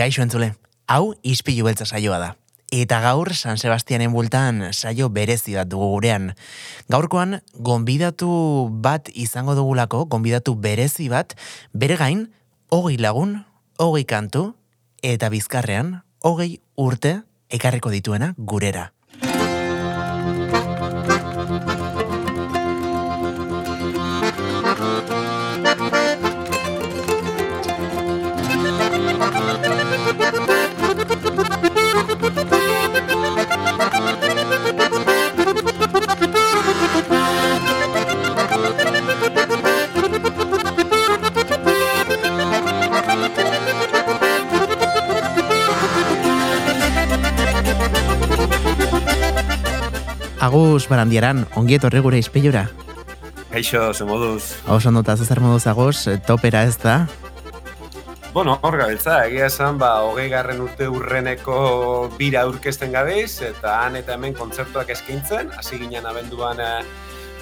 Kaixo entzule, hau izpilu beltza saioa da. Eta gaur San Sebastianen bultan saio berezi bat dugu gurean. Gaurkoan, gonbidatu bat izango dugulako, gonbidatu berezi bat, bere gain, hogei lagun, hogei kantu, eta bizkarrean, hogei urte ekarriko dituena gurera. Agus barandiaran, ongi etorri gure izpeiora. Kaixo, ze moduz. Oso ondota, zer moduz aguz, topera ez da. Bueno, hor gabiltza, egia esan, ba, hogei garren urte urreneko bira aurkezten gabiz, eta han eta hemen kontzertuak eskaintzen, hasi ginen abenduan, eh,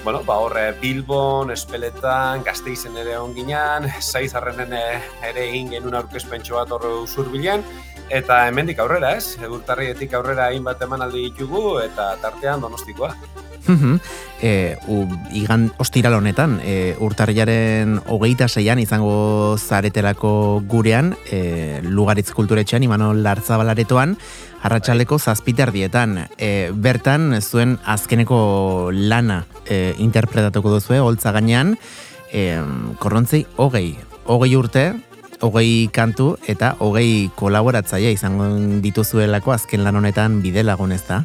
bueno, ba, horre Bilbon, Espeletan, Gazteizen ere onginan, Zaizarrenen eh, ere egin genuen aurkezpentsu bat horre zurbilen, eta hemendik aurrera, ez? Egurtarrietik aurrera hainbat emanaldi ditugu, eta tartean donostikoa e, u, igan ostiral honetan, e, urtarriaren hogeita zeian izango zaretelako gurean, e, lugaritz kulturetxean, imano lartzabalaretoan, arratsaleko zazpiter dietan. E, bertan, zuen azkeneko lana e, interpretatuko duzue, holtza gainean, e, korrontzei hogei, hogei urte, hogei kantu eta hogei kolaboratzaia izango dituzuelako azken lan honetan bide lagun ez da?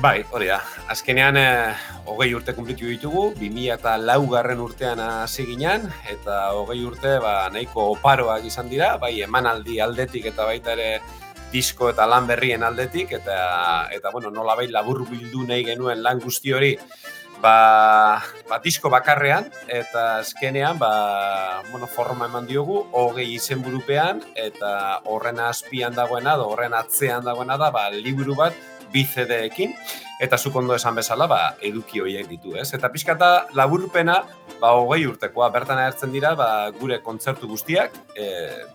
Bai, hori da. Azkenean, eh, hogei urte kumplitu ditugu, 2000 eta laugarren urtean hasi ginen, eta hogei urte ba, nahiko oparoak izan dira, bai emanaldi aldetik eta baita ere disko eta lan berrien aldetik, eta, eta bueno, nola bai labur bildu nahi genuen lan guzti hori, ba, ba disko bakarrean, eta azkenean, ba, bueno, forma eman diogu, hogei izenburupean, eta horren azpian dagoena, horren atzean dagoena da, ba, liburu bat, bi CD-ekin, eta zuk ondo esan bezala, ba, eduki horiek ditu, ez? Eta pixkata laburpena, ba, hogei urtekoa, bertan ahertzen dira, ba, gure kontzertu guztiak, e,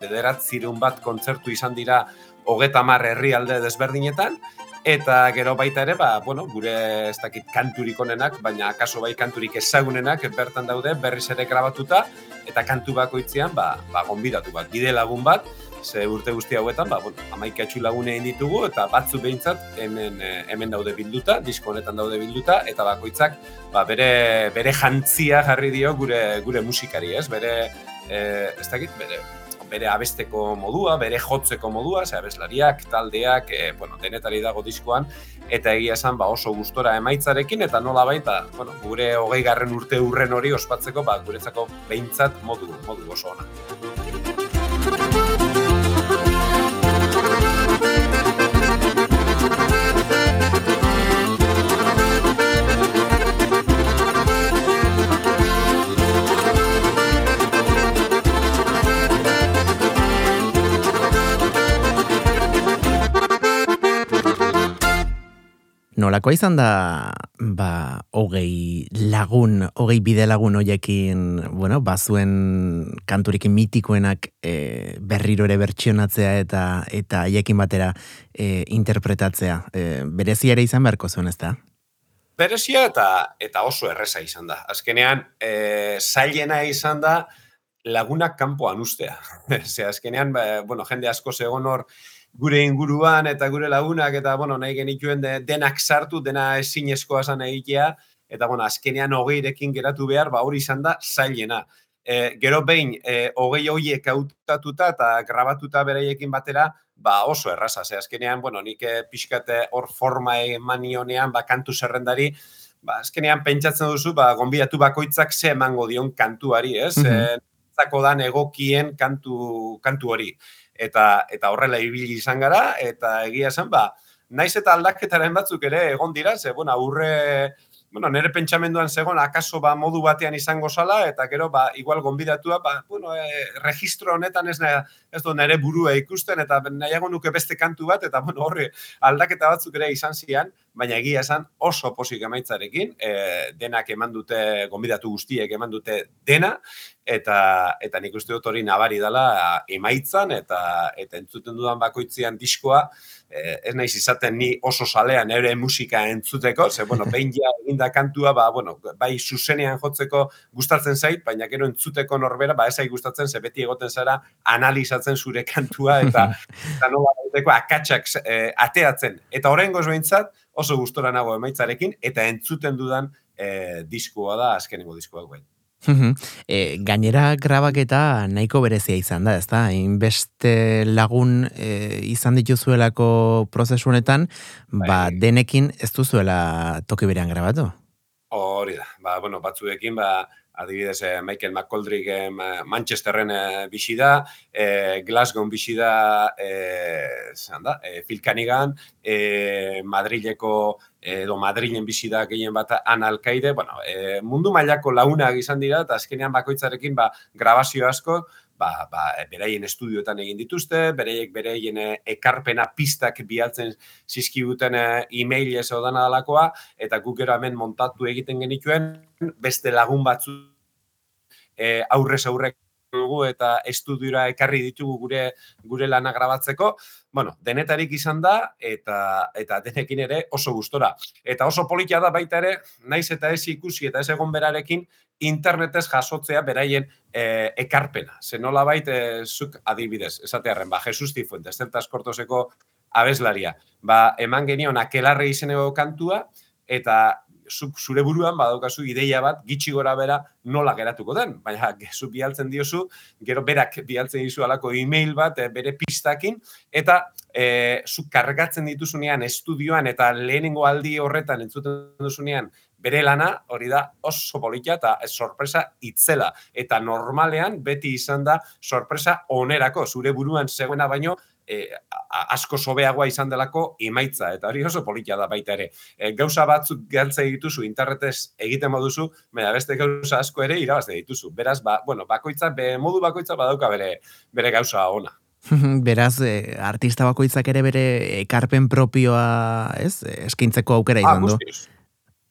bederat zirun bat kontzertu izan dira hogeta mar herrialde desberdinetan, eta gero baita ere, ba, bueno, gure ez dakit kanturik onenak, baina akaso bai kanturik ezagunenak bertan daude berriz ere grabatuta, eta kantu bakoitzean, ba, ba, gonbidatu bat, bide lagun bat, ze urte guzti hauetan, ba, bueno, amaika lagune egin ditugu, eta batzu behintzat hemen, eh, hemen daude bilduta, disko honetan daude bilduta, eta bakoitzak ba, bere, bere jantzia jarri dio gure, gure musikari, ez? Bere, e, ez dakit, bere, bere abesteko modua, bere jotzeko modua, ze abeslariak, taldeak, e, bueno, denetari dago diskoan, eta egia esan ba, oso gustora emaitzarekin, eta nola baita, bueno, gure hogei garren urte urren hori ospatzeko, ba, guretzako behintzat modu, modu oso ona. Nolako izan da ba, hogei lagun, hogei bide lagun hoiekin, bueno, bazuen kanturikin mitikoenak e, berriro ere bertsionatzea eta eta haiekin batera e, interpretatzea. E, berezia ere izan beharko zuen, ez da? Berezia eta, eta oso erresa izan da. Azkenean, e, zailena izan da lagunak kanpoan ustea. Ze, azkenean, ba, bueno, jende asko zegoen hor, gure inguruan eta gure lagunak eta bueno, nahi genituen de, denak sartu, dena ezinezkoa zan egitea, eta bueno, azkenean hogeirekin geratu behar, ba hori izan da zailena. E, gero behin, e, hogei hoiek hautatuta eta grabatuta bereiekin batera, ba oso erraza, ze azkenean, bueno, nik e, pixkate hor forma emanionean, ba kantu zerrendari, ba azkenean pentsatzen duzu, ba gonbidatu bakoitzak ze emango dion kantuari, ez? Mm -hmm. dan egokien kantu, kantu hori eta eta horrela ibili izan gara eta egia esan ba naiz eta aldaketaren batzuk ere egon dira ze bueno aurre bueno nere pentsamenduan zegon akaso ba modu batean izango sala eta gero ba igual gonbidatua ba bueno e, registro honetan ez ez du nere burua ikusten eta nahiago nuke beste kantu bat eta bueno horre aldaketa batzuk ere izan zian baina egia esan oso posik emaitzarekin, e, denak eman dute, gombidatu guztiek eman dute dena, eta eta nik uste dut hori nabari dela emaitzan eta eta entzuten dudan bakoitzean diskoa eh, ez naiz izaten ni oso salean ere musika entzuteko ze bueno behin ja eginda kantua ba bueno bai zuzenean jotzeko gustatzen zait baina gero entzuteko norbera ba esai gustatzen ze beti egoten zara analizatzen zure kantua eta eta nola akatsak eh, ateatzen. Eta oraingoz behintzat oso gustora nago emaitzarekin eta entzuten dudan eh, diskoa da azkenengo diskoa bai e, gainera grabak eta nahiko berezia izan da, ezta? Inbeste lagun e, izan dituzuelako prozesu honetan, ba, bai. denekin ez duzuela toki berean grabatu? Hori da, ba, bueno, batzuekin, ba, adibidez, eh, Michael McColdrick eh, Manchesterren eh, bizi da, eh, Glasgow bizi da, eh, da, eh, Phil Cunningham, eh, Madrileko edo Madrilen bizi da gehien bat analkaide, bueno, eh, mundu mailako launak izan dira, eta azkenean bakoitzarekin ba, grabazio asko, ba, ba, beraien estudioetan egin dituzte, bereiek bereien eh, ekarpena pistak bialtzen zizkibuten eh, e-mail ez odana dalakoa, eta guk hemen montatu egiten genituen, beste lagun batzu e, aurrez aurrek dugu eta estudiora ekarri ditugu gure gure lana grabatzeko, bueno, denetarik izan da eta eta denekin ere oso gustora. Eta oso politia da baita ere, naiz eta ez ikusi eta ez egon berarekin internetez jasotzea beraien e, ekarpena. Ze nola baita zuk adibidez, esatearen, ba, Jesus Tifuentes, zeltas kortoseko abeslaria. Ba, eman genion akelarre izeneko kantua, eta zure buruan badaukazu ideia bat gitxi gora bera nola geratuko den. Baina zu bialtzen diozu, gero berak bialtzen dizu alako e-mail bat eh, bere pistakin, eta e, zu kargatzen dituzunean estudioan eta lehenengo aldi horretan entzuten duzunean bere lana, hori da oso politia eta sorpresa itzela. Eta normalean beti izan da sorpresa onerako, zure buruan zegoena baino, e, asko sobeagoa izan delako emaitza eta hori oso politia da baita ere. E, gauza batzuk galtze dituzu internetez egiten moduzu, baina beste gauza asko ere irabazte dituzu. Beraz, ba, bueno, bakoitza, be, modu bakoitza badauka bere, bere gauza ona. Beraz, e, artista bakoitzak ere bere ekarpen propioa, ez, eskintzeko aukera ah, izan du.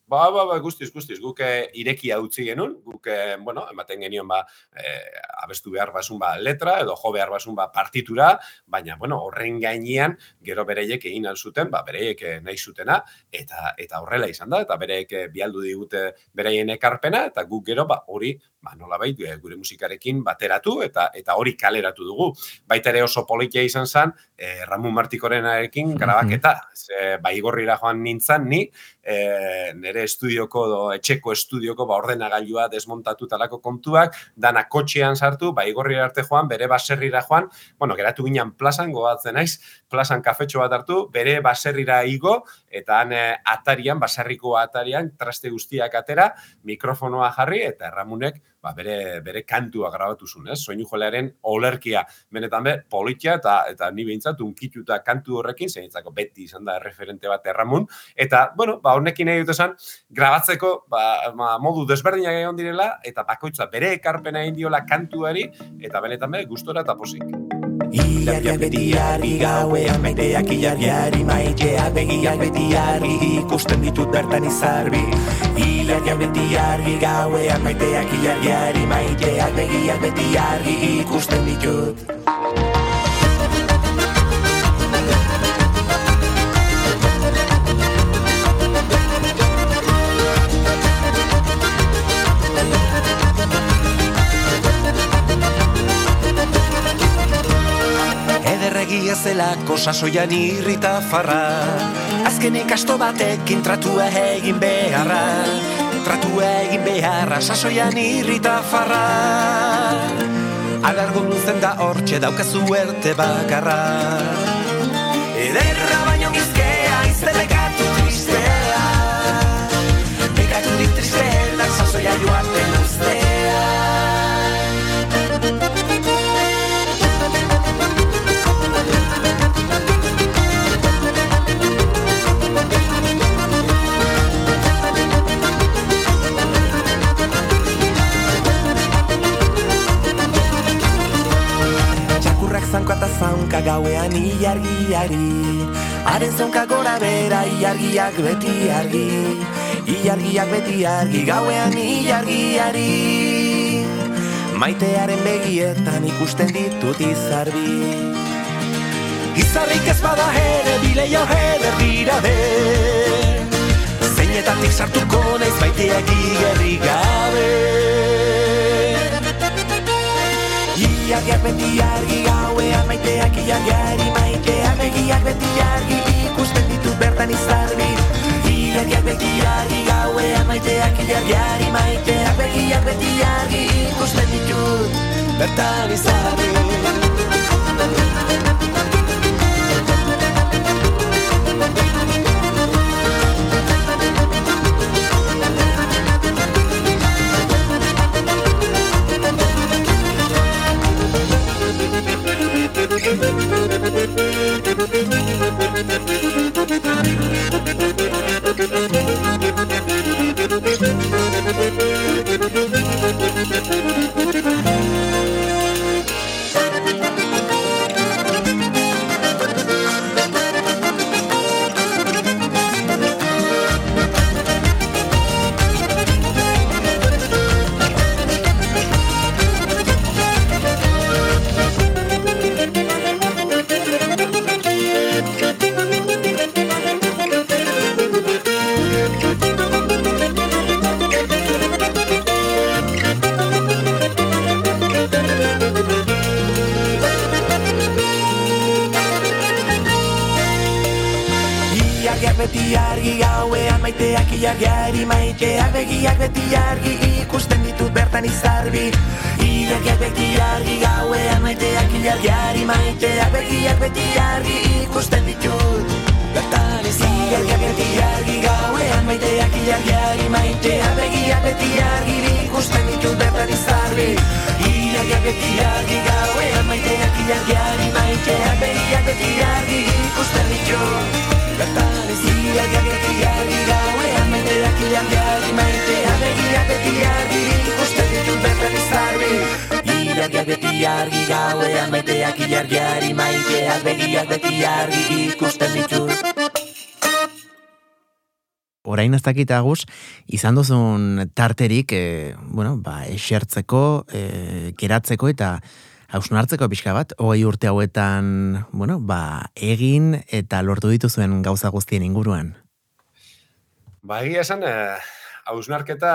Ba, ba, ba, guztiz, guztiz, guk eh, irekia utzi genuen, guk, eh, bueno, ematen genion, ba, eh, abestu behar basun, ba, letra, edo jo behar basun, ba, partitura, baina, bueno, horren gainean, gero bereiek egin zuten, ba, bereiek nahi zutena, eta eta horrela izan da, eta bereiek bialdu digute bereien ekarpena, eta guk gero, ba, hori, ba, nola bai, gure musikarekin bateratu, eta eta hori kaleratu dugu. Baita ere oso polikia izan zen, eh, Ramon Martikorenarekin grabaketa, ze, ba, igorrira joan nintzen, ni, eh, nere estudioko do etxeko estudioko ba ordenagailua desmontatu talako kontuak dana kotxean sartu ba igorri arte joan bere baserrira joan. Bueno geratu ginean plazan goatzen naiz plazan kafetxo bat hartu bere baserrira igo eta han eh, atarian baserriko atarian traste guztiak atera mikrofonoa jarri eta erramunek ba, bere, bere kantua grabatu zuen, ez? Soinu jolearen olerkia, benetan be, politia eta eta ni behintzat unkituta kantu horrekin, zeintzako beti izan da referente bat erramun, eta, bueno, ba, honekin nahi dut esan, grabatzeko, ba, ma, modu desberdinak egon direla, eta bakoitza bere ekarpena egin diola kantuari, eta benetan be, gustora eta posik. Ilargiak beti argi gauean maiteak ilargiari maiteak begiak beti argi ikusten ditut bertan izarbi. Ilargiak beti argi gauean maiteak ilargiari maiteak begiak beti argi ikusten ditut egia zelako sasoian irrita farra. Azkenek asto batekin tratua egin beharra. Tratua egin beharra sasoian irrita farra. Alargo luzen da hortxe daukazu erte bakarra. Ederra baino gizkea izte bekatu tristea. Bekatu dik tristea sasoia joan zanko eta zaunka gauean iargiari Haren zonka gora bera iargiak beti argi. Iargiak beti argi gauean iargiari Maitearen begietan ikusten ditut izarbi. Izarrik ez bada ere bileio heder dira de. Zeinetatik sartuko naiz baiteak igerri gabe. Iargiak beti argi gauean maiteak iargiari Maiteak begiak beti argi ikusten ditut bertan izarbi. Iargiak beti argi gauean maiteak iargiari Maiteak begiak beti argi ikusten ditut bertan izarbi Maiteak begiak beti argi ikusten ditut bertan izarbi. Iargiak beti argi gauean maiteak iargiari Maiteak. Begiak beti argi ikusten ditut bertan izarbi Iargiak beti argi gauean maiteak iargiari Maiteak. Begiak beti argi ikusten ditut bertan izarbi Iargiak beti argi gauean maiteak iargiari Maiteak begiak beti argi ikusten ditut bertan iziak beti argi gauean maiteak ilargiari maitea begiak beti argi ikusten ditut bertan izarbi Ilargiak beti argi gauean maiteak ilargiari maiteak begiak beti argi ikusten ditut Orain ez dakit aguz, izan duzun tarterik, e, bueno, ba, esertzeko, e, geratzeko eta hausnartzeko pixka bat, hogei urte hauetan, bueno, ba, egin eta lortu dituzuen gauza guztien inguruan. Ba, egia esan, eh, hausnarketa,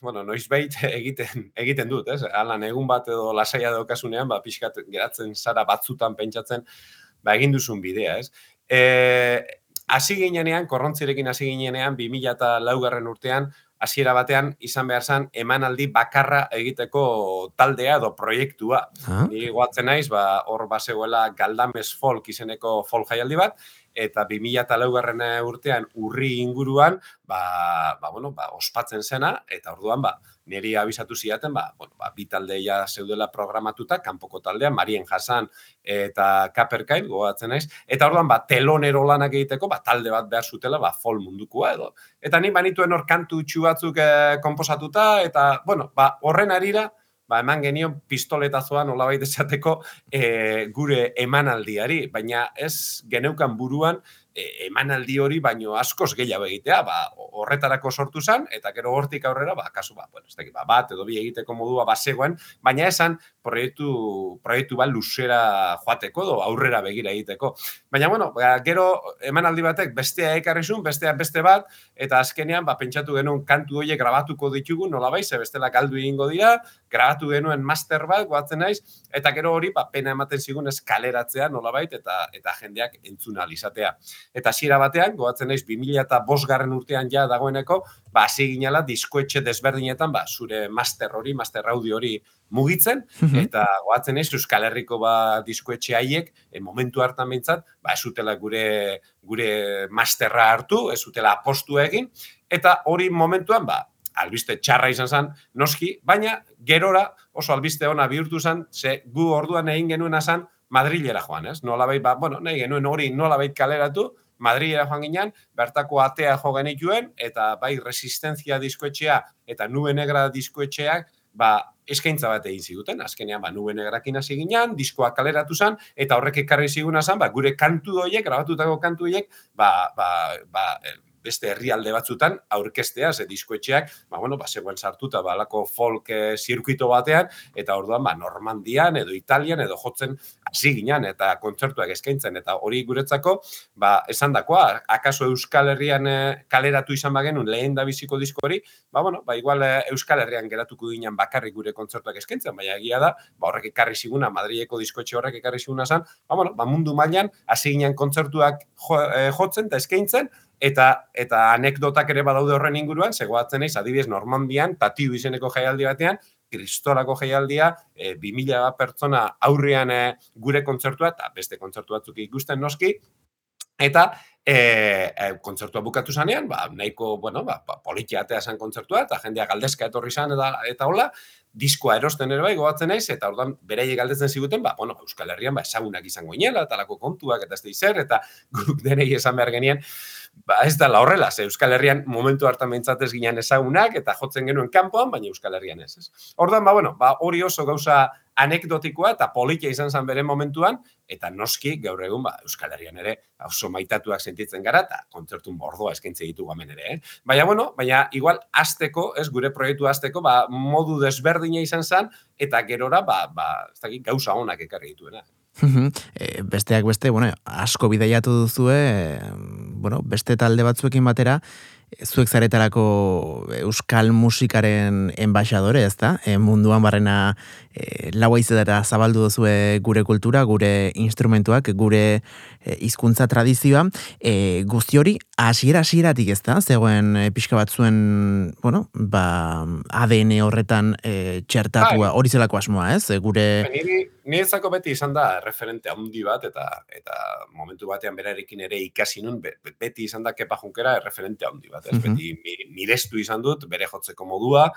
bueno, noiz egiten, egiten dut, ez? Alan, egun bat edo lasaia daukasunean, ba, pixkat geratzen zara batzutan pentsatzen, ba, egin duzun bidea, ez? E, hasi ginenean, korrontzirekin hasi ginenean, 2000 eta laugarren urtean, hasiera batean izan behar zen emanaldi bakarra egiteko taldea edo proiektua. Ah? Ni goatzen naiz, ba, hor basegoela Galdames Folk izeneko folk jaialdi bat, eta 2000 eta laugarren urtean urri inguruan, ba, ba, bueno, ba, ospatzen zena, eta orduan, ba, niri abisatu ziaten, ba, bueno, ba, bi taldeia zeudela programatuta, kanpoko taldea, Marien Jasan eta Kaperkain, gogatzen naiz, eta orduan, ba, telonero lanak egiteko, ba, talde bat behar zutela, ba, fol mundukua edo. Eta ni banituen hor kantu txu batzuk eh, komposatuta, eta, bueno, ba, horren arira, ba, eman genion pistoletazoa nolabait esateko e, gure emanaldiari, baina ez geneukan buruan emanaldi hori baino askoz gehiago egitea, ba, horretarako sortu zen, eta gero hortik aurrera, ba, kasu, ba, bueno, ez ba, bat edo bi egiteko modua basegoen, baina esan proiektu, proiektu bat luzera joateko edo aurrera begira egiteko. Baina, bueno, ba, gero emanaldi batek bestea ekarri zuen, bestea beste bat, eta azkenean, ba, pentsatu genuen kantu horiek grabatuko ditugu, nola bai, ze bestela galdu egingo dira, grabatu genuen master bat, guatzen naiz, eta gero hori, ba, pena ematen zigun eskaleratzea, nolabait, eta eta jendeak entzuna izatea. Eta hasiera batean, goatzen naiz 2005 garren urtean ja dagoeneko, ba hasi ginela diskoetxe desberdinetan, ba zure master hori, master audio hori mugitzen. Eta goatzen naiz Euskal Herriko ba diskoetxe haiek e, momentu hartan behintzat, ba ez utela gure gure masterra hartu, ez utela apostu egin. Eta hori momentuan ba albiste txarra izan zen, noski, baina gerora oso albiste ona bihurtu zen, ze gu orduan egin genuena zen Madrilera joan, ez? Nola ba, bueno, nahi genuen hori nola kaleratu, Madrilera joan ginen, bertako atea jo genituen, eta bai resistenzia diskoetxea eta nube negra diskoetxeak ba, eskaintza bat egin ziguten, azkenean, ba, nube negrakin hasi ginean, diskoa kaleratu zen, eta horrek ekarri ziguna zen, ba, gure kantu horiek, grabatutako kantu horiek, ba, ba, ba, beste herrialde batzutan aurkestea, ze diskoetxeak, ba, bueno, ba, zegoen sartuta, balako folk eh, zirkuito batean, eta orduan, ba, Normandian, edo Italian, edo jotzen hasi ginen, eta kontzertuak eskaintzen, eta hori guretzako, ba, esan dakoa, akaso Euskal Herrian eh, kaleratu izan bagenun lehen da biziko disko hori, ba, bueno, ba, igual eh, Euskal Herrian geratuko ginen bakarrik gure kontzertuak eskaintzen, baina egia da, ba, horrek ekarri ziguna, Madrileko diskoetxe horrek ekarri ziguna zan, ba, bueno, ba, mundu mailan hasi ginen kontzertuak jo, jotzen eta eskaintzen, Eta eta anekdotak ere badaude horren inguruan, zegoatzen naiz adibidez Normandian, Tatiu izeneko jaialdi batean, Kristolako jaialdia, e, 2000 pertsona aurrean e, gure kontzertua eta beste kontzertu batzuk ikusten noski, eta e, e, kontzertua bukatu zanean, ba, nahiko, bueno, ba, ba, politiatea zen kontzertua, eta jendeak galdezka etorri zan, eta, eta hola, diskoa erosten ere bai, gogatzen naiz, eta orduan beraiek galdetzen ziguten, ba, bueno, Euskal Herrian, ba, esagunak izango inela, talako kontuak, eta ez da izer, eta guk denei esan behar genien, ba, ez da la horrela, ze Euskal Herrian momentu hartan mentzatez ginen ezagunak, eta jotzen genuen kanpoan, baina Euskal Herrian ez. ez. Ordan, ba, bueno, ba, hori oso gauza anekdotikoa eta politia izan zen bere momentuan, eta noski gaur egun ba, Euskal Herrian ere oso maitatuak sentitzen gara, eta kontzertun bordoa eskaintze ditu gamen ere. Eh? Baina, bueno, baina igual azteko, ez gure proiektu azteko, ba, modu desberdina izan zen, eta gerora ba, ba, ez dakit, gauza honak ekarri dituena. e, besteak beste, bueno, asko bidaiatu duzue, bueno, beste talde batzuekin batera, zuek zaretarako euskal musikaren enbaixadore, ez da? E, munduan barrena e, laua izetara zabaldu duzue gure kultura, gure instrumentuak, gure e, hizkuntza tradizioa. E, guzti hori, hasiera hasieratik ez da? Zegoen e, pixka batzuen, bueno, ba, ADN horretan e, txertatua, bai. hori zelako asmoa, ez? E, gure... Niri, niretzako beti izan da referente handi bat, eta eta momentu batean berarekin ere ikasi nun, beti izan da kepa junkera referente handi bat, ez? Mm Beti mirestu izan dut, bere jotzeko modua,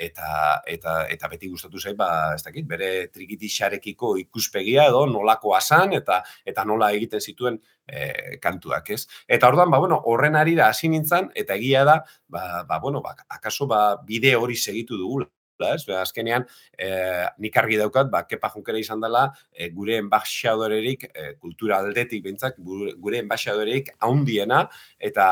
eta eta eta beti gustatu zait ba ez dakit bere trikitixarekiko ikuspegia edo nolakoa san eta eta nola egiten zituen e, kantuak, ez? Eta orduan ba bueno, horren ari da hasi nintzan eta egia da ba, ba bueno, ba, akaso ba bide hori segitu dugu ez? Ba, azkenean, e, nik argi daukat, ba, kepa junkera izan dela, e, gure enbaixadorerik, e, kultura aldetik bintzak, gure enbaixadorerik haundiena, eta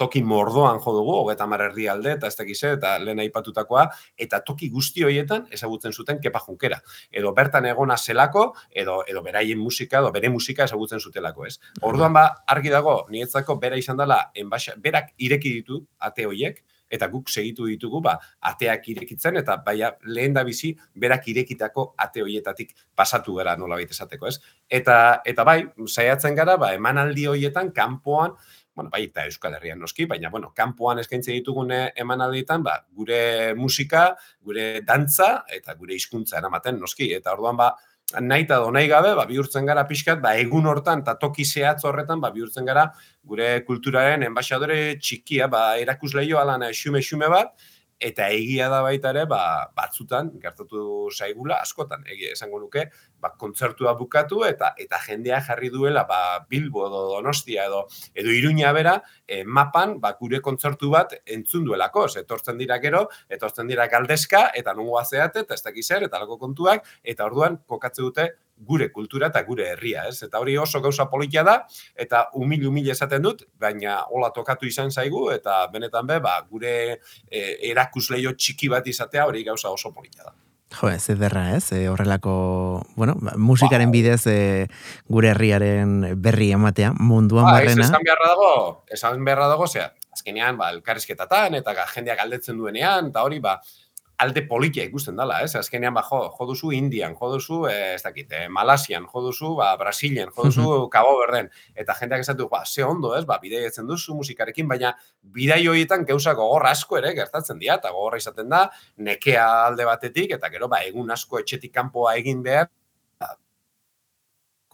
toki mordoan jo dugu, hogeta marerdi alde, eta ez dakize, eta lehen aipatutakoa, eta toki guzti horietan ezagutzen zuten kepa junkera. Edo bertan egona zelako, edo, edo beraien musika, edo bere musika ezagutzen zutelako, ez? Orduan ba, argi dago, nietzako bera izan dela, enbaxa, berak ireki ditu ate horiek, eta guk segitu ditugu ba ateak irekitzen eta baia lehen da bizi berak irekitako ate hoietatik pasatu gara nolabait esateko, ez? Eta eta bai, saiatzen gara ba emanaldi hoietan kanpoan bueno, bai, eta Euskal Herrian noski, baina, bueno, kanpoan eskaintze ditugune emanaldietan, ba, gure musika, gure dantza, eta gure hizkuntza eramaten noski, eta orduan, ba, nahi eta nahi gabe, ba, bihurtzen gara pixkat, ba, egun hortan, eta toki zehatz horretan, ba, bihurtzen gara, gure kulturaren enbaixadore txikia, ba, erakusleio alan xume-xume bat, eta egia da baita ere, ba, batzutan, gertatu zaigula, askotan, egia esango nuke, ba, kontzertua bukatu eta eta jendea jarri duela ba, Bilbo edo Donostia edo edo Iruña bera e, mapan ba, gure kontzertu bat entzun duelako. Etortzen dira gero, etortzen dira galdezka eta nungoa zeate eta ez dakiz eta lako kontuak eta orduan kokatze dute gure kultura eta gure herria, ez? Eta hori oso gauza politia da eta umil umil esaten dut, baina hola tokatu izan zaigu eta benetan be, ba, gure e, erakusleio txiki bat izatea hori gauza oso politia da. Jo, ez ederra, ez? E, horrelako, bueno, ba, musikaren bidez e, gure herriaren berri ematea, munduan ba, barrena. esan beharra dago, esan beharra dago, zera, azkenean, ba, elkarrizketatan, eta jendeak galdetzen duenean, eta hori, ba, alde politia ikusten dela, ez? Azkenean, ba, jo, jo duzu Indian, jo duzu, eh, ez dakit, eh, Malasian, jo duzu, ba, Brasilian, jo duzu, Cabo Verden, eta jendeak esatu, ba, ze ondo, ez? Ba, bidei etzen duzu musikarekin, baina bidei horietan gauza gogorra asko ere gertatzen dira, eta gogorra izaten da, nekea alde batetik, eta gero, ba, egun asko etxetik kanpoa egin behar,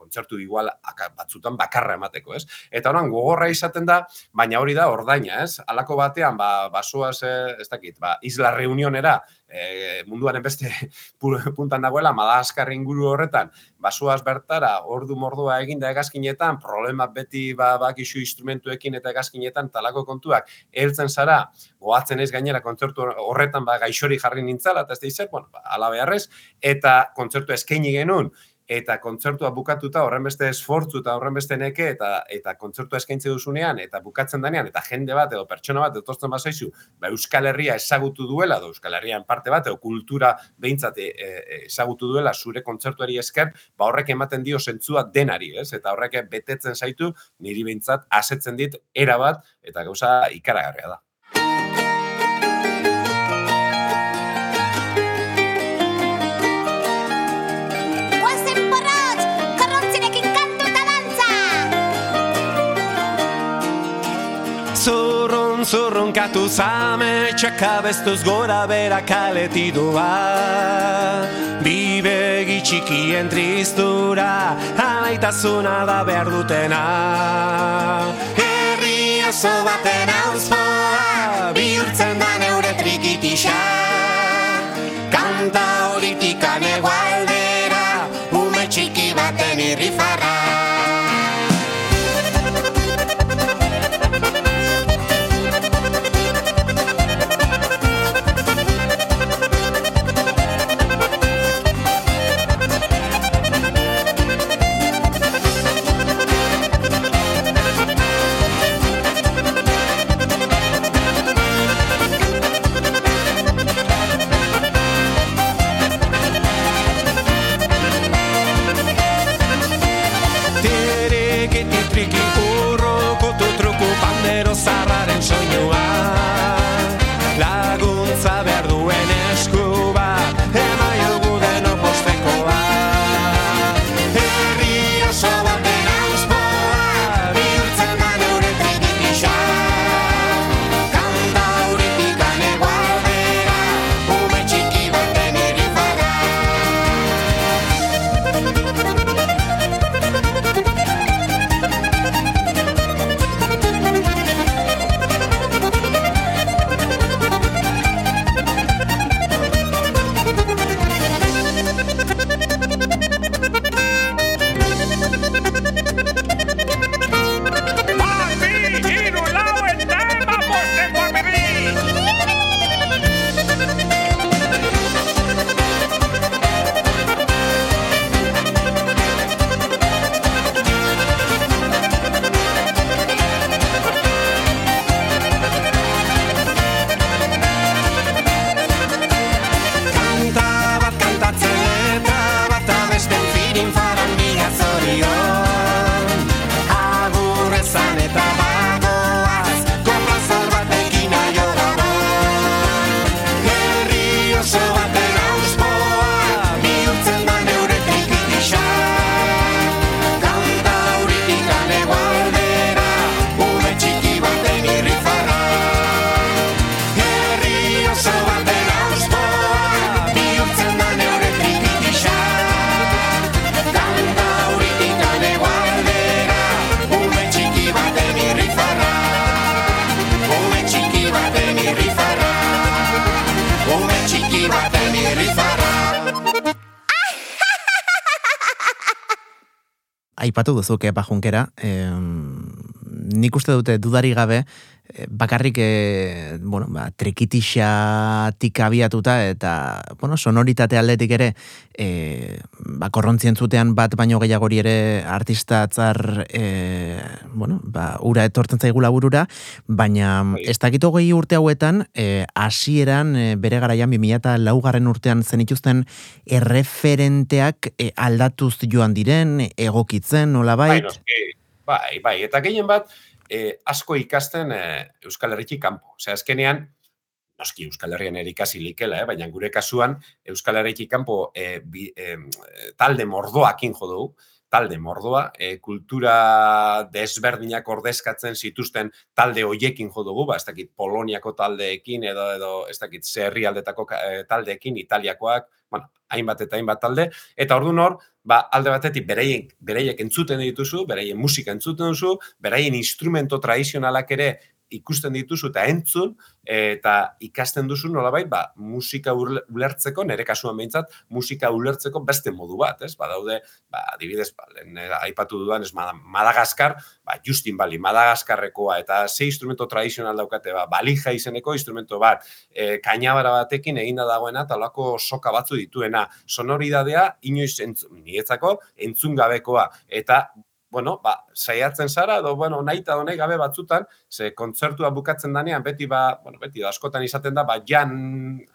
kontzertu igual batzutan bakarra emateko, ez? Eta horan gogorra izaten da, baina hori da ordaina, ez? Halako batean, ba, basoaz, ez dakit, ba, Isla Reunionera, e, munduaren beste puntan dagoela, Madagaskar inguru horretan, basoaz bertara, ordu mordua eginda egazkinetan, problema beti ba, bakizu instrumentuekin eta egazkinetan talako kontuak, heltzen zara, goatzen ez gainera kontzertu horretan ba, gaixori jarri nintzala, eta ez da izan, bueno, ba, ala beharrez, eta kontzertu eskaini genuen, eta kontzertua bukatuta horren beste esfortzu eta horren beste neke eta eta kontzertua eskaintze duzunean eta bukatzen denean eta jende bat edo pertsona bat etortzen bazaizu ba Euskal Herria ezagutu duela edo Euskal Herrian parte bat edo kultura behintzat e, e, ezagutu duela zure kontzertuari esker ba horrek ematen dio sentzua denari ez? Eta horrek betetzen zaitu niri behintzat asetzen dit era bat eta gauza ikaragarria da zurrunkatu zame txakabestuz gora bera kaletidua Bibegi txikien tristura Amaitasuna da behar dutena. Herri oso baten hauzpoa Bihurtzen da neure trikitisa aipatu duzu kepa junkera, nik uste dute dudari gabe, Eh, bakarrik e, bueno, ba, trekitixatik abiatuta eta bueno, sonoritate aldetik ere e, ba, korrontzien zutean bat baino gehiagori ere artista atzar e, bueno, ba, ura etortzen zaigula burura, baina bai. ez dakito gehi urte hauetan hasieran e, bere garaian 2000 eta laugarren urtean zenituzten erreferenteak e, aldatuz joan diren, egokitzen, nola bai, bai, bai, eta gehien bat, e, asko ikasten e, Euskal Herritik kanpo. Osea, azkenean, noski Euskal Herrian erikasi likela, eh? baina gure kasuan Euskal Herritik kanpo e, bi, e, talde mordoakin jo dugu, talde mordoa, e, kultura desberdinak ordezkatzen zituzten talde hoiekin jo dugu, ba, ez dakit Poloniako taldeekin edo edo ez dakit Zerri aldetako taldeekin, Italiakoak, bueno, hainbat eta hainbat talde, eta ordu nor, ba, alde batetik bereien, bereiek entzuten dituzu, bereien musika entzuten duzu, bereien instrumento tradizionalak ere ikusten dituzu eta entzun eta ikasten duzu nolabait ba musika ulertzeko nere kasuan behintzat musika ulertzeko beste modu bat, ez? Badaude, ba adibidez, ba aipatu dudan ez Madagaskar, ba Justin Bali Madagaskarrekoa eta ze instrumento tradizional daukate, ba balija izeneko instrumento bat, e, kainabara batekin eginda dagoena talako soka batzu dituena, sonoridadea inoiz entzun, nietzako entzun gabekoa eta bueno, ba, saiatzen zara, edo, bueno, nahi eta donei gabe batzutan, ze kontzertua bukatzen danean, beti, ba, bueno, beti, da, askotan izaten da, ba, jan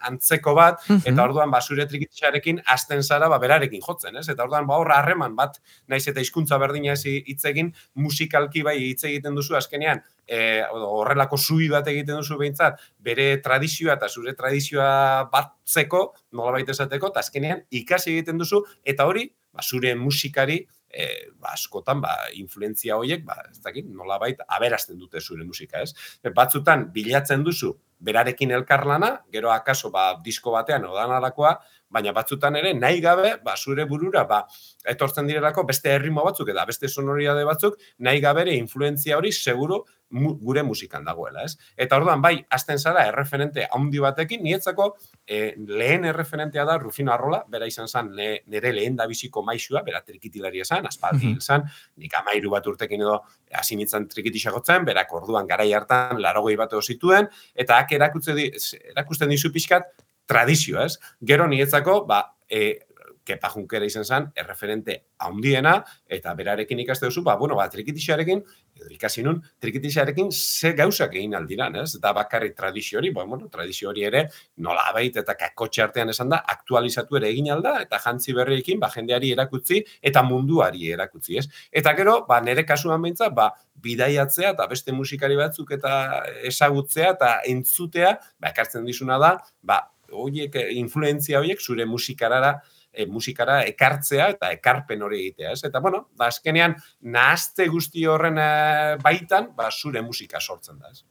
antzeko bat, eta orduan, ba, zure trikitxarekin, azten zara, ba, berarekin jotzen, ez? Eta orduan, ba, horra harreman bat, naiz eta hizkuntza berdina ez hitz egin, musikalki bai hitz egiten duzu azkenean, e, horrelako zui bat egiten duzu behintzat, bere tradizioa eta zure tradizioa batzeko, nola baita esateko, eta azkenean ikasi egiten duzu, eta hori, ba, zure musikari, e, ba, askotan ba, influentzia horiek, ba, ez dakit, nola baita, aberazten dute zure musika, ez? Batzutan, bilatzen duzu, berarekin elkarlana, gero akaso ba, disko batean odan alakoa, baina batzutan ere nahi gabe, ba, zure burura, ba, etortzen direlako beste herrimo batzuk eta beste sonoridade batzuk, nahi gabe ere influentzia hori seguru gure musikan dagoela, ez? Eta orduan, bai, azten zara, erreferente handi batekin, nietzako e, lehen erreferentea da Rufino Arrola, bera izan zen nire lehen da biziko maixua, bera trikitilari esan, aspaldi izan, nik amairu bat urtekin edo hasi nintzen trikitixagotzen, berak orduan garai hartan larogei bat zituen, eta hak erakusten dizu pixkat tradizio, ez? Gero nietzako, ba, e, kepa junkera izan zen, erreferente handiena, eta berarekin ikaste duzu, ba, bueno, ba, trikitixarekin, edo ikasi nun, trikitixarekin ze gauzak egin aldiran, ez? Eta bakarri tradizio hori, ba, bueno, tradizio hori ere, nola baita eta kakotxe artean esan da, aktualizatu ere egin alda, eta jantzi berriekin, ba, jendeari erakutzi, eta munduari erakutzi, ez? Eta gero, ba, nere kasuan behintzat, ba, bidaiatzea eta beste musikari batzuk eta ezagutzea eta entzutea, ba, ekartzen dizuna da, ba, horiek, influenzia horiek, zure musikarara, e, musikara ekartzea eta ekarpen hori egitea, ez? Eta bueno, ba azkenean nahazte guzti horren e, baitan, ba zure musika sortzen da, ez?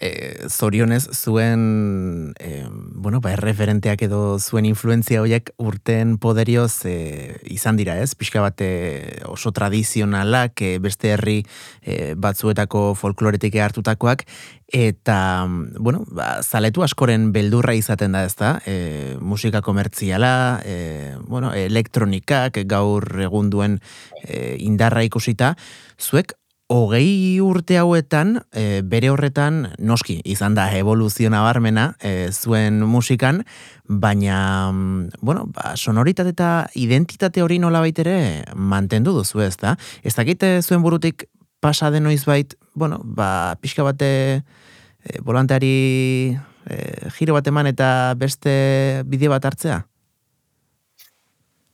E, zorionez zuen e, bueno, ba, erreferenteak edo zuen influenzia horiek urten poderioz e, izan dira ez, pixka bate oso tradizionalak e, beste herri e, batzuetako folkloretik hartutakoak. Eta bueno, ba, zaletu askoren beldurra izaten da ez da e, musika komertziala e, bueno, elektronikak gaur egun duen e, indarra ikusita. Zuek hogei urte hauetan, e, bere horretan, noski, izan da evoluzio nabarmena e, zuen musikan, baina, mm, bueno, ba, sonoritate eta identitate hori nola baitere mantendu duzu ez da. Ez dakite zuen burutik pasa denoiz bait, bueno, ba, pixka bate e, volanteari e, giro bat eman eta beste bide bat hartzea?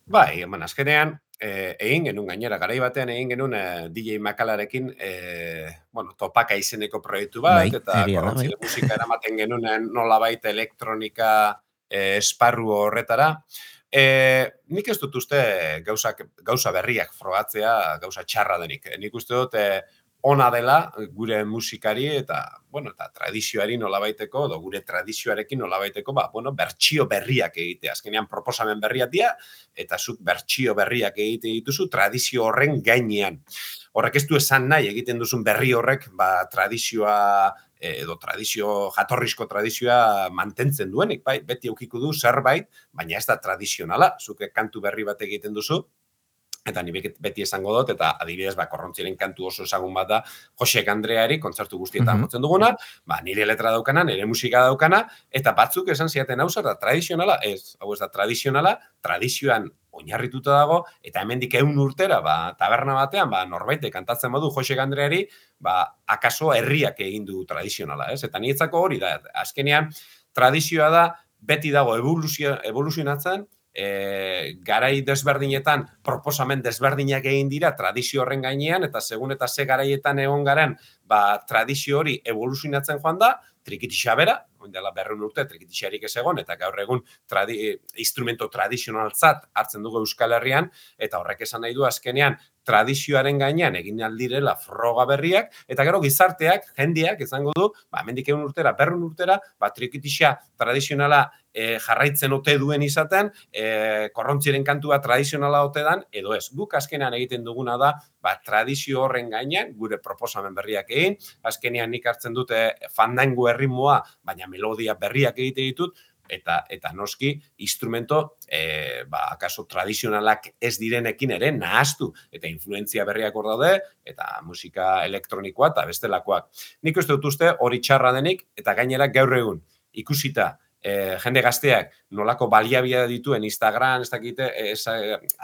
Bai, eman, azkenean, eh, egin genuen gainera, garai batean egin genuen eh, DJ Makalarekin eh, bueno, topaka izeneko proiektu bat, bai, eta korrontzile bai. musika eramaten genuen nola baita elektronika eh, esparru horretara. Eh, nik ez dut uste gauza, gauza berriak frogatzea gauza txarra denik. Nik uste dut eh, ona dela gure musikari eta bueno, eta tradizioari nolabaiteko edo gure tradizioarekin nolabaiteko ba bueno, bertsio berriak egitea. Azkenean proposamen berriak dira eta zuk bertsio berriak egite dituzu tradizio horren gainean. Horrek ez du esan nahi egiten duzun berri horrek ba tradizioa edo tradizio jatorrizko tradizioa mantentzen duenik, bai, beti aukiko du zerbait, baina ez da tradizionala, zuke kantu berri bat egiten duzu, eta ni beti esango dut, eta adibidez, ba, korrontziren kantu oso ezagun bat da, Josek Andreari, kontzertu guztietan mm -hmm. duguna, ba, nire letra daukana, nire musika daukana, eta batzuk esan ziaten hau da tradizionala, ez, hau ez da tradizionala, tradizioan oinarrituta dago, eta hemendik ehun urtera, ba, taberna batean, ba, norbaite kantatzen badu Josek Andreari, ba, akaso herriak egin du tradizionala, ez? Eta nietzako hori da, azkenean, tradizioa da, beti dago evoluzio, evoluzionatzen, e, garai desberdinetan proposamen desberdinak egin dira tradizio horren gainean eta segun eta ze garaietan egon garen ba, tradizio hori evoluzionatzen joan da, trikitixa bera, dela berreun urte trikitixarik ez egon, eta gaur egun tradi, instrumento tradizionaltzat hartzen dugu Euskal Herrian, eta horrek esan nahi du azkenean tradizioaren gainean egin aldirela froga berriak, eta gero gizarteak, jendiak, izango du, ba, mendik egun urtera, berrun urtera, ba, trikitisa tradizionala e, jarraitzen ote duen izaten, e, korrontziren kantua tradizionala ote dan, edo ez. Guk azkenean egiten duguna da, ba, tradizio horren gainean, gure proposamen berriak egin, azkenean nik hartzen dute fandango erritmoa, baina melodia berriak egite ditut, eta eta noski instrumento e, ba akaso tradizionalak ez direnekin ere nahastu eta influentzia berriak hor daude eta musika elektronikoa eta bestelakoak. Nik uste dut uste hori txarra denik eta gainera gaur egun ikusita e, jende gazteak nolako baliabia dituen Instagram, ez dakite, ez,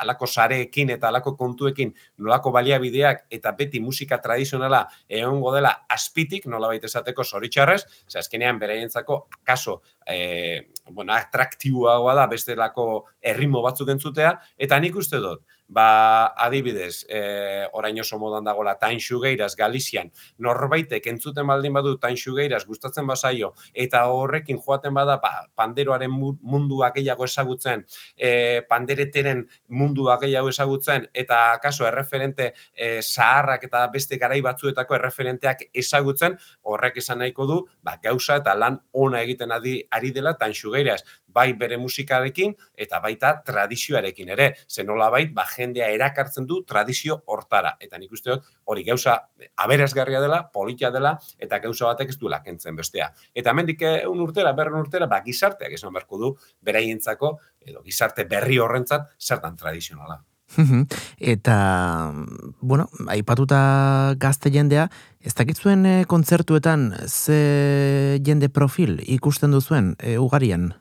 alako sareekin eta alako kontuekin nolako baliabideak eta beti musika tradizionala egongo dela aspitik, nola baita esateko zoritxarrez, ze azkenean beraientzako kaso e, bueno, atraktiboagoa da bestelako errimo batzuk entzutea, eta nik uste dut, ba, adibidez, e, orain oso modan dagoela Tain Xugeiras Galizian, norbaitek entzuten baldin badu Tain Xugeiras gustatzen bazaio, eta horrekin joaten bada ba, panderoaren mundua gehiago ezagutzen, e, pandereteren mundua gehiago ezagutzen, eta kaso erreferente e, zaharrak eta beste garai batzuetako erreferenteak ezagutzen, horrek esan nahiko du, ba, gauza eta lan ona egiten adi, ari dela Tain Xugeiras bai bere musikarekin eta baita tradizioarekin ere. Zen nola bait, ba, jendea erakartzen du tradizio hortara. Eta nik uste dut, hori gauza aberazgarria dela, politia dela, eta gauza batek ez duela kentzen bestea. Eta mendik un urtera, berren urtera, ba, gizarteak esan beharko du, beraientzako, edo gizarte berri horrentzat, zertan tradizionala. Eta, bueno, aipatuta gazte jendea, ez dakitzuen e, kontzertuetan ze jende profil ikusten duzuen e, ugarian?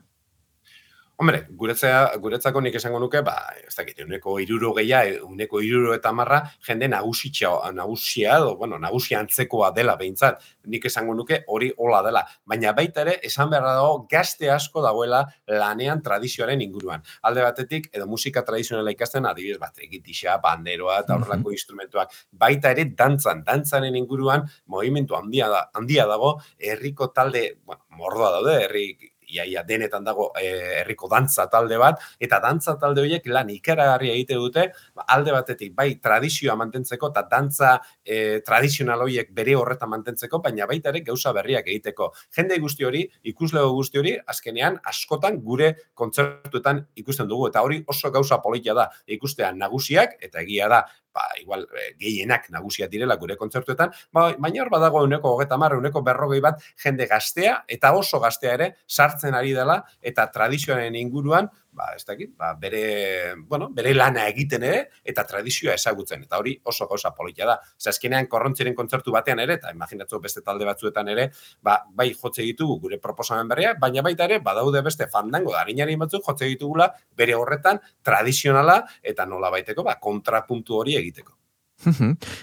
Hombre, guretzea, guretzako nik esango nuke, ba, ez dakit, uneko iruro geia, uneko iruro eta marra, jende nagusitxa, nagusia, edo, bueno, nagusia antzekoa dela behintzat, nik esango nuke hori hola dela. Baina baita ere, esan behar dago, gazte asko dagoela lanean tradizioaren inguruan. Alde batetik, edo musika tradizionala ikasten, adibidez, bat, egitixa, banderoa, eta horrelako instrumentuak, baita ere, dantzan, dantzaren inguruan, movimentu handia, da, handia dago, herriko talde, bueno, mordoa daude, herri iaia denetan dago e, herriko dantza talde bat, eta dantza talde horiek lan ikaragarria egite dute, ba, alde batetik bai tradizioa mantentzeko, eta dantza e, tradizional horiek bere horretan mantentzeko, baina baita ere gauza berriak egiteko. Jende guzti hori, ikuslego guzti hori, azkenean askotan gure kontzertuetan ikusten dugu, eta hori oso gauza politia da, ikustean nagusiak, eta egia da, ba, igual, e, gehienak nagusia direla gure kontzertuetan, ba, baina hor badago uneko hogeta marra, uneko berrogei bat jende gaztea, eta oso gaztea ere, sartzen ari dela, eta tradizioaren inguruan, ba, ez dakit, ba, bere, bueno, bere lana egiten ere, eta tradizioa ezagutzen, eta hori oso gauza politia da. Zazkenean korrontziren kontzertu batean ere, eta imaginatzu beste talde batzuetan ere, ba, bai jotze ditugu gure proposamen berria, baina baita ere, badaude beste fandango da harinari batzuk jotze ditugula bere horretan tradizionala eta nola baiteko, ba, kontrapuntu hori egiteko.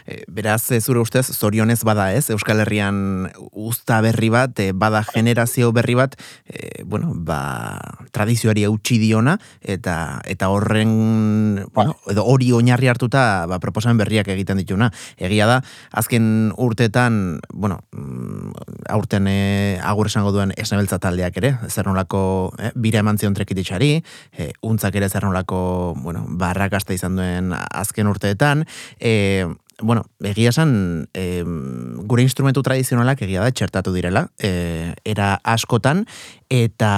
E, beraz, zure ustez, zorionez bada ez, Euskal Herrian usta berri bat, e, bada generazio berri bat, e, bueno, ba, tradizioari eutxi diona, eta, eta horren, bueno, edo hori oinarri hartuta, ba, proposan berriak egiten dituna. Egia da, azken urteetan, bueno, mm, aurten e, agur esango duen esnebeltza taldeak ere, zer nolako e, bira eman zion trekititxari, e, untzak ere zer nolako, bueno, barrakasta izan duen azken urteetan, e, bueno, egia esan, e, gure instrumentu tradizionalak egia da txertatu direla, e, era askotan, eta,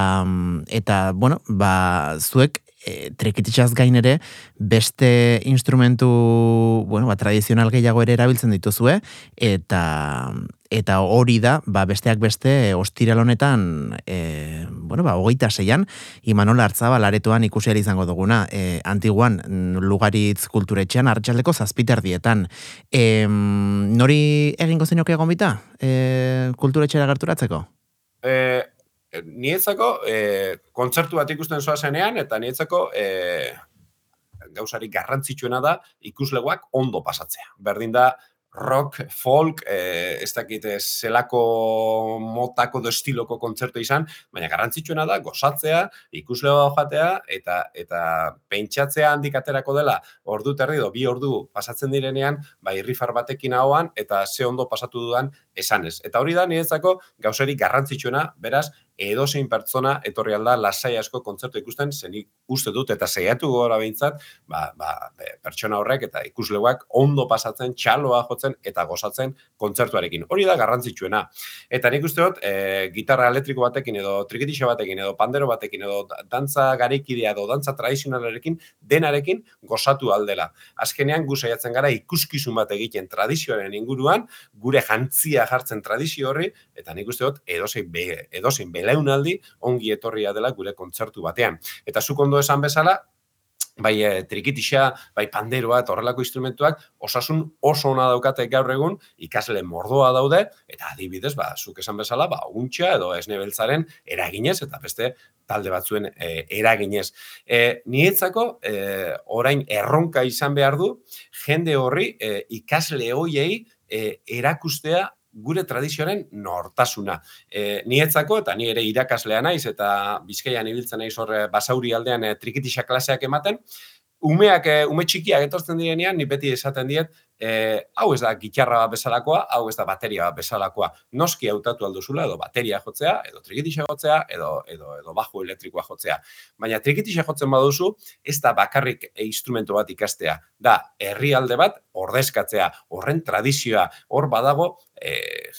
eta bueno, ba, zuek e, trekititxaz gain ere beste instrumentu bueno, ba, tradizional gehiago ere erabiltzen dituzue eta eta hori da ba, besteak beste ostiral honetan e, bueno, ba, hogeita zeian Imanol Artzaba laretoan ikusi izango duguna e, antiguan lugaritz kulturetxean hartxaldeko zazpiter dietan e, nori egingo zeinoke egon bita e, kulturetxera gerturatzeko? Eh, nietzako e, kontzertu bat ikusten zoa zenean, eta nietzako e, gauzari garrantzitsuena da ikuslegoak ondo pasatzea. Berdin da, rock, folk, e, ez dakit zelako motako do estiloko kontzertu izan, baina garrantzitsuena da gozatzea, ikuslegoa jatea eta eta pentsatzea handik aterako dela ordu terri do bi ordu pasatzen direnean, bai irrifar batekin ahoan eta ze ondo pasatu dudan esanez. Eta hori da niretzako gauzeri garrantzitsuena, beraz, edozein pertsona etorri alda lasai asko kontzertu ikusten, zenik uste dut eta zeiatu gora behintzat, ba, ba, pertsona horrek eta ikusleuak ondo pasatzen, txaloa jotzen eta gozatzen kontzertuarekin. Hori da garrantzitsuena. Eta nik uste dut, e, gitarra elektriko batekin edo trikitixa batekin edo pandero batekin edo dantza garekidea edo dantza tradizionalarekin denarekin gozatu aldela. Azkenean gu saiatzen gara ikuskizun bat egiten tradizioaren inguruan, gure jantzia jartzen tradizio horri eta nik uste dut edozein be, edozein belaunaldi ongi etorria dela gure kontzertu batean. Eta zuk ondo esan bezala, bai e, trikitixa, bai panderoa eta horrelako instrumentuak osasun oso ona daukate gaur egun ikasle mordoa daude eta adibidez ba zuk esan bezala ba untxa edo esnebeltzaren eraginez eta beste talde batzuen e, eraginez. E, nietzako e, orain erronka izan behar du jende horri e, ikasle hoiei e, erakustea gure tradizioaren nortasuna. E, nietzako, eta ni ere irakaslea naiz, eta bizkaian ibiltzen naiz horre basauri aldean e, trikitisa klaseak ematen, umeak, e, ume txikiak etortzen direnean, ni beti esaten diet, e, hau ez da gitarra bezalakoa, hau ez da bateria bezalakoa. Noski hautatu alduzula, edo bateria jotzea, edo trikitisa jotzea, edo, edo, edo bajo elektrikoa jotzea. Baina trikitisa jotzen baduzu, ez da bakarrik e, instrumento bat ikastea. Da, herrialde bat ordezkatzea, horren tradizioa, hor badago, e,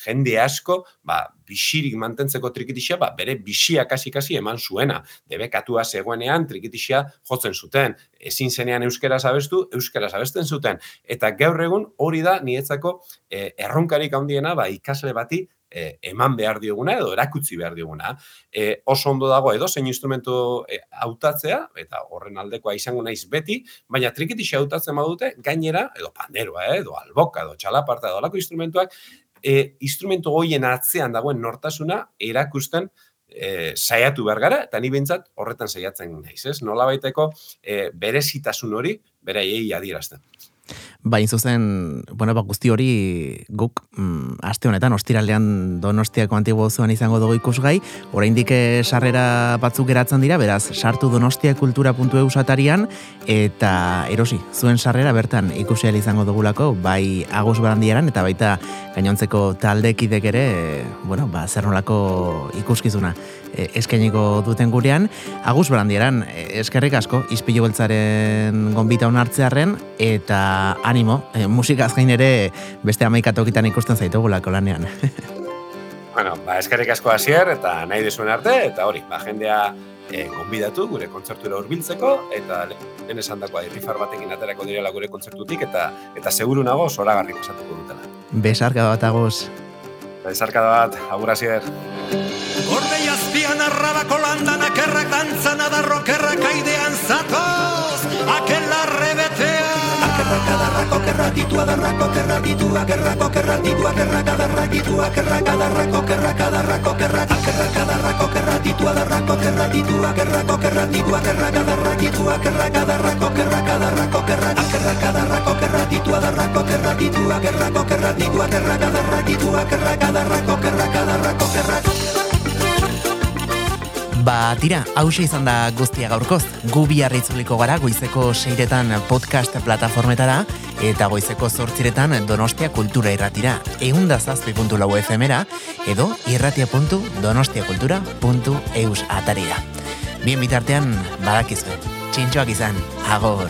jende asko, ba, bisirik mantentzeko trikitixia, ba, bere bisia kasi-kasi eman zuena. Debekatua zegoenean trikitixia jotzen zuten. Ezin zenean euskera zabestu, euskera zabesten zuten. Eta gaur egun hori da nietzako e, erronkarik handiena ba, ikasle bati e, eman behar dioguna edo erakutzi behar dioguna. E, oso ondo dago edo zein instrumentu e, hautatzea eta horren aldekoa izango naiz beti, baina trikitixia hautatzen badute gainera edo panderoa, eh, edo alboka, edo txalaparta, edo alako instrumentuak e, instrumento hoien atzean dagoen nortasuna erakusten e, saiatu behar gara, eta ni bintzat horretan saiatzen naiz, ez? Nola baiteko e, berezitasun hori, bere eiei adierazten. Bain zuzen, bueno, ba, guzti hori guk mm, aste honetan, ostiralean donostiako antigo zuan izango dugu ikusgai, oraindik eh, sarrera batzuk geratzen dira, beraz, sartu donostiakultura.eu satarian, eta erosi, zuen sarrera bertan ikusi izango dugulako, bai agus barandieran, eta baita gainontzeko taldekidek ere, bueno, ba, zer nolako ikuskizuna eskainiko duten gurean. Agus Brandieran, e, eskerrik asko, izpilu beltzaren gombita honartzearen, eta animo, e, musika azkain ere beste amaikatokitan ikusten zaitugulako lanean. bueno, ba, eskerrik asko hasier eta nahi dizuen arte, eta hori, ba, jendea e, gombidatu gure kontzertura hurbiltzeko eta lehen esan dakoa irrifar batekin aterako direla gure kontzertutik eta eta seguru nago zoragarri pasatuko dutela. Besarka bat agoz. Besarka bat, agur hasier. Gordei azpian arrabako landan akerrak dantzan adarro kerrak aidean zatoz Akela rebetea Akerrak adarrako kerra ditu adarrako kerra ditu Akerrako kerra ditu akerrak adarra ditu Akerrak adarrako kerrak adarrako kerra Akerrak adarrako kerra ditu adarrako kerra ditu Akerrako kerra ditu akerrak adarra Ba, tira, hause izan da guztia gaurkoz. Gu biarritzuliko gara goizeko seiretan podcast plataformetara eta goizeko zortziretan Donostia Kultura irratira. Egun da zazpi puntu lau efemera edo irratia.donostiakultura.eus atarira. Bien bitartean, badakizue. Txintxoak izan, agor.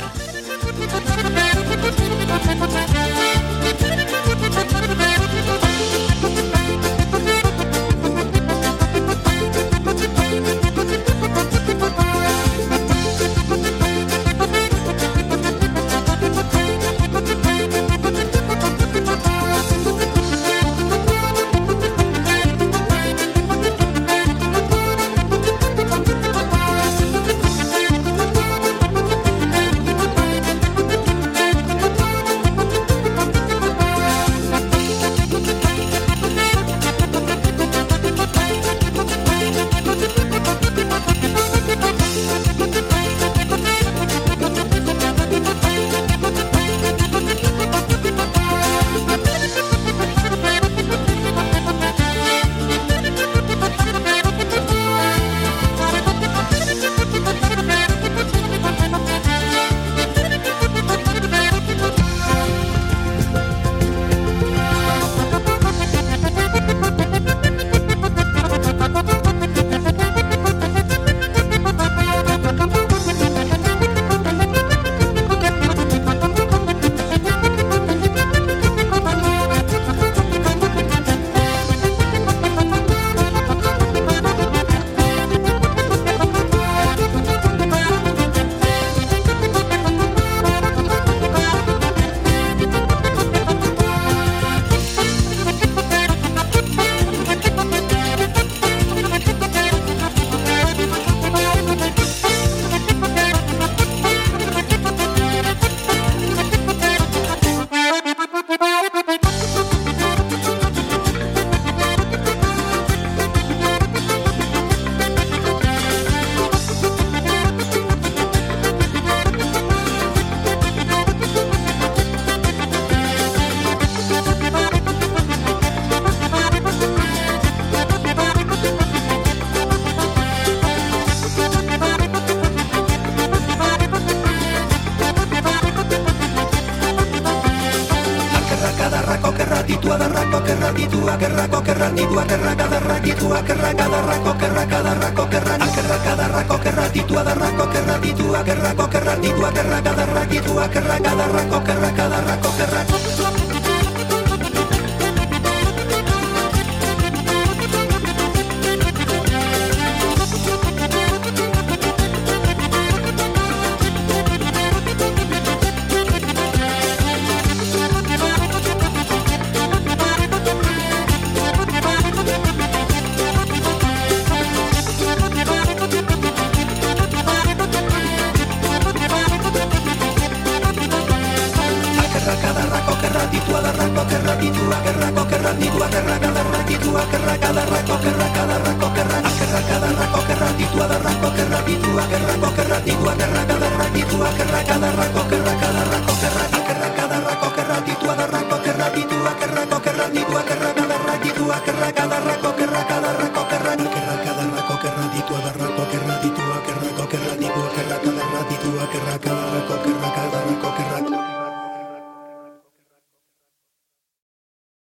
Kadarrako kerratitua darrako kerratitua kerrako kerratitua kerra kadarratitua kerra kadarrako kerra kadarrako kerra kerra kadarrako kerratitua darrako kerratitua kerrako kerratitua